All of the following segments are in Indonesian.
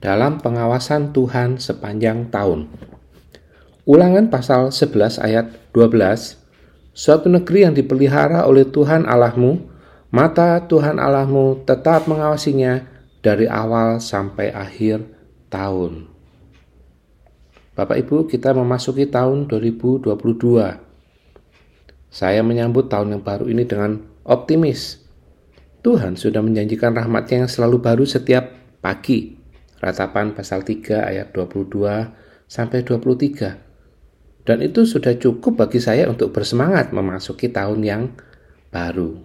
dalam pengawasan Tuhan sepanjang tahun. Ulangan pasal 11 ayat 12 Suatu negeri yang dipelihara oleh Tuhan Allahmu, mata Tuhan Allahmu tetap mengawasinya dari awal sampai akhir tahun. Bapak Ibu, kita memasuki tahun 2022. Saya menyambut tahun yang baru ini dengan optimis. Tuhan sudah menjanjikan rahmatnya yang selalu baru setiap pagi. Ratapan pasal 3 ayat 22 sampai 23. Dan itu sudah cukup bagi saya untuk bersemangat memasuki tahun yang baru.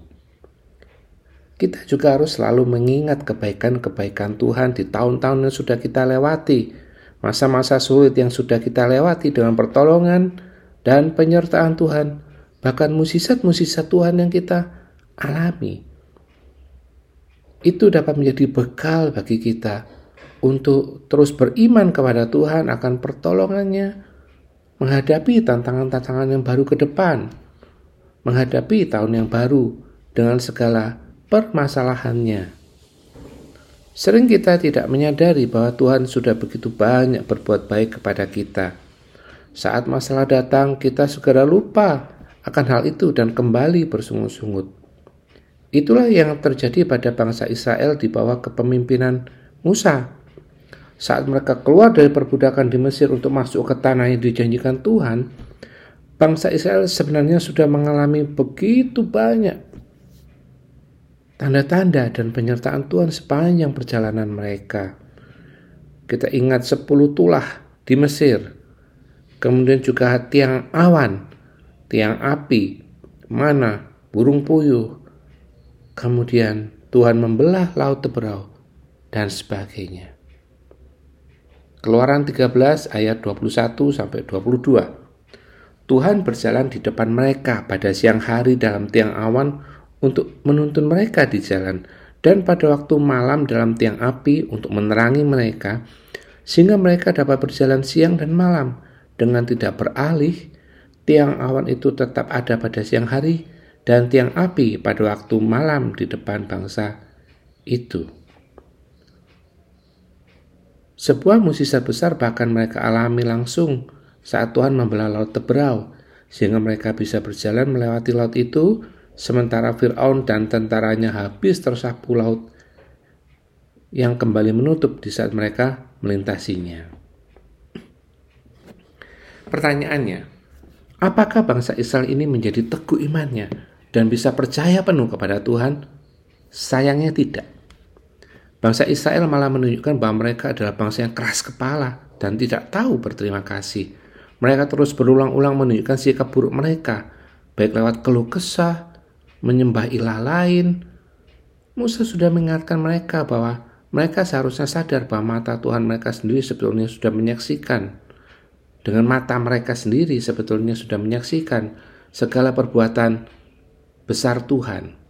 Kita juga harus selalu mengingat kebaikan-kebaikan Tuhan di tahun-tahun yang sudah kita lewati masa-masa sulit yang sudah kita lewati dengan pertolongan dan penyertaan Tuhan, bahkan musisat-musisat Tuhan yang kita alami. Itu dapat menjadi bekal bagi kita untuk terus beriman kepada Tuhan akan pertolongannya, menghadapi tantangan-tantangan yang baru ke depan, menghadapi tahun yang baru dengan segala permasalahannya. Sering kita tidak menyadari bahwa Tuhan sudah begitu banyak berbuat baik kepada kita. Saat masalah datang, kita segera lupa akan hal itu dan kembali bersungut-sungut. Itulah yang terjadi pada bangsa Israel di bawah kepemimpinan Musa. Saat mereka keluar dari perbudakan di Mesir untuk masuk ke tanah yang dijanjikan Tuhan, bangsa Israel sebenarnya sudah mengalami begitu banyak tanda-tanda dan penyertaan Tuhan sepanjang perjalanan mereka. Kita ingat sepuluh tulah di Mesir, kemudian juga tiang awan, tiang api, mana, burung puyuh, kemudian Tuhan membelah laut teberau, dan sebagainya. Keluaran 13 ayat 21 sampai 22. Tuhan berjalan di depan mereka pada siang hari dalam tiang awan untuk menuntun mereka di jalan dan pada waktu malam dalam tiang api untuk menerangi mereka sehingga mereka dapat berjalan siang dan malam dengan tidak beralih tiang awan itu tetap ada pada siang hari dan tiang api pada waktu malam di depan bangsa itu. Sebuah musisat besar bahkan mereka alami langsung saat Tuhan membelah laut teberau, sehingga mereka bisa berjalan melewati laut itu sementara Fir'aun dan tentaranya habis tersapu laut yang kembali menutup di saat mereka melintasinya. Pertanyaannya, apakah bangsa Israel ini menjadi teguh imannya dan bisa percaya penuh kepada Tuhan? Sayangnya tidak. Bangsa Israel malah menunjukkan bahwa mereka adalah bangsa yang keras kepala dan tidak tahu berterima kasih. Mereka terus berulang-ulang menunjukkan sikap buruk mereka, baik lewat keluh kesah, menyembah ilah lain. Musa sudah mengingatkan mereka bahwa mereka seharusnya sadar bahwa mata Tuhan mereka sendiri sebetulnya sudah menyaksikan. Dengan mata mereka sendiri sebetulnya sudah menyaksikan segala perbuatan besar Tuhan.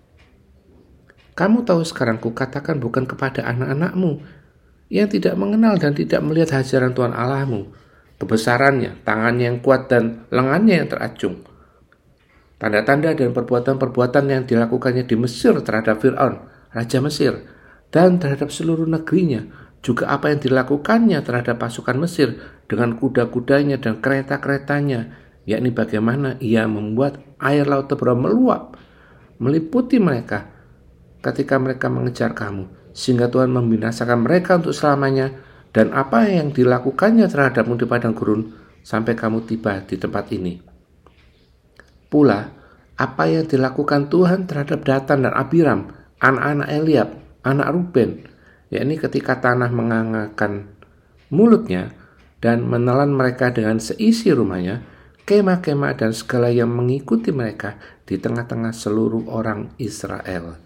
Kamu tahu sekarang kukatakan bukan kepada anak-anakmu yang tidak mengenal dan tidak melihat hajaran Tuhan Allahmu, kebesarannya, tangannya yang kuat dan lengannya yang teracung, tanda-tanda dan perbuatan-perbuatan yang dilakukannya di Mesir terhadap Fir'aun, Raja Mesir, dan terhadap seluruh negerinya, juga apa yang dilakukannya terhadap pasukan Mesir dengan kuda-kudanya dan kereta-keretanya, yakni bagaimana ia membuat air laut teberau meluap, meliputi mereka ketika mereka mengejar kamu, sehingga Tuhan membinasakan mereka untuk selamanya, dan apa yang dilakukannya terhadapmu di padang gurun sampai kamu tiba di tempat ini pula apa yang dilakukan Tuhan terhadap Datan dan Abiram, anak-anak Eliab, anak Ruben, yakni ketika tanah mengangakan mulutnya dan menelan mereka dengan seisi rumahnya, kemah-kemah dan segala yang mengikuti mereka di tengah-tengah seluruh orang Israel.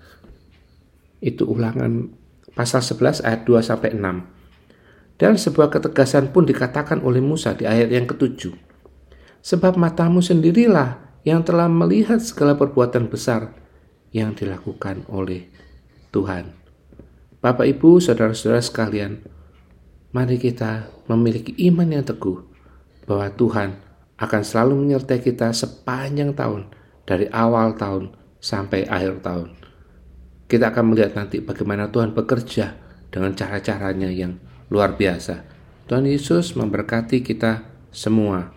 Itu ulangan pasal 11 ayat 2 sampai 6. Dan sebuah ketegasan pun dikatakan oleh Musa di ayat yang ketujuh. Sebab matamu sendirilah yang telah melihat segala perbuatan besar yang dilakukan oleh Tuhan. Bapak, Ibu, saudara-saudara sekalian, mari kita memiliki iman yang teguh bahwa Tuhan akan selalu menyertai kita sepanjang tahun, dari awal tahun sampai akhir tahun. Kita akan melihat nanti bagaimana Tuhan bekerja dengan cara-caranya yang luar biasa. Tuhan Yesus memberkati kita semua.